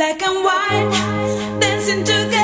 Black and white dancing together.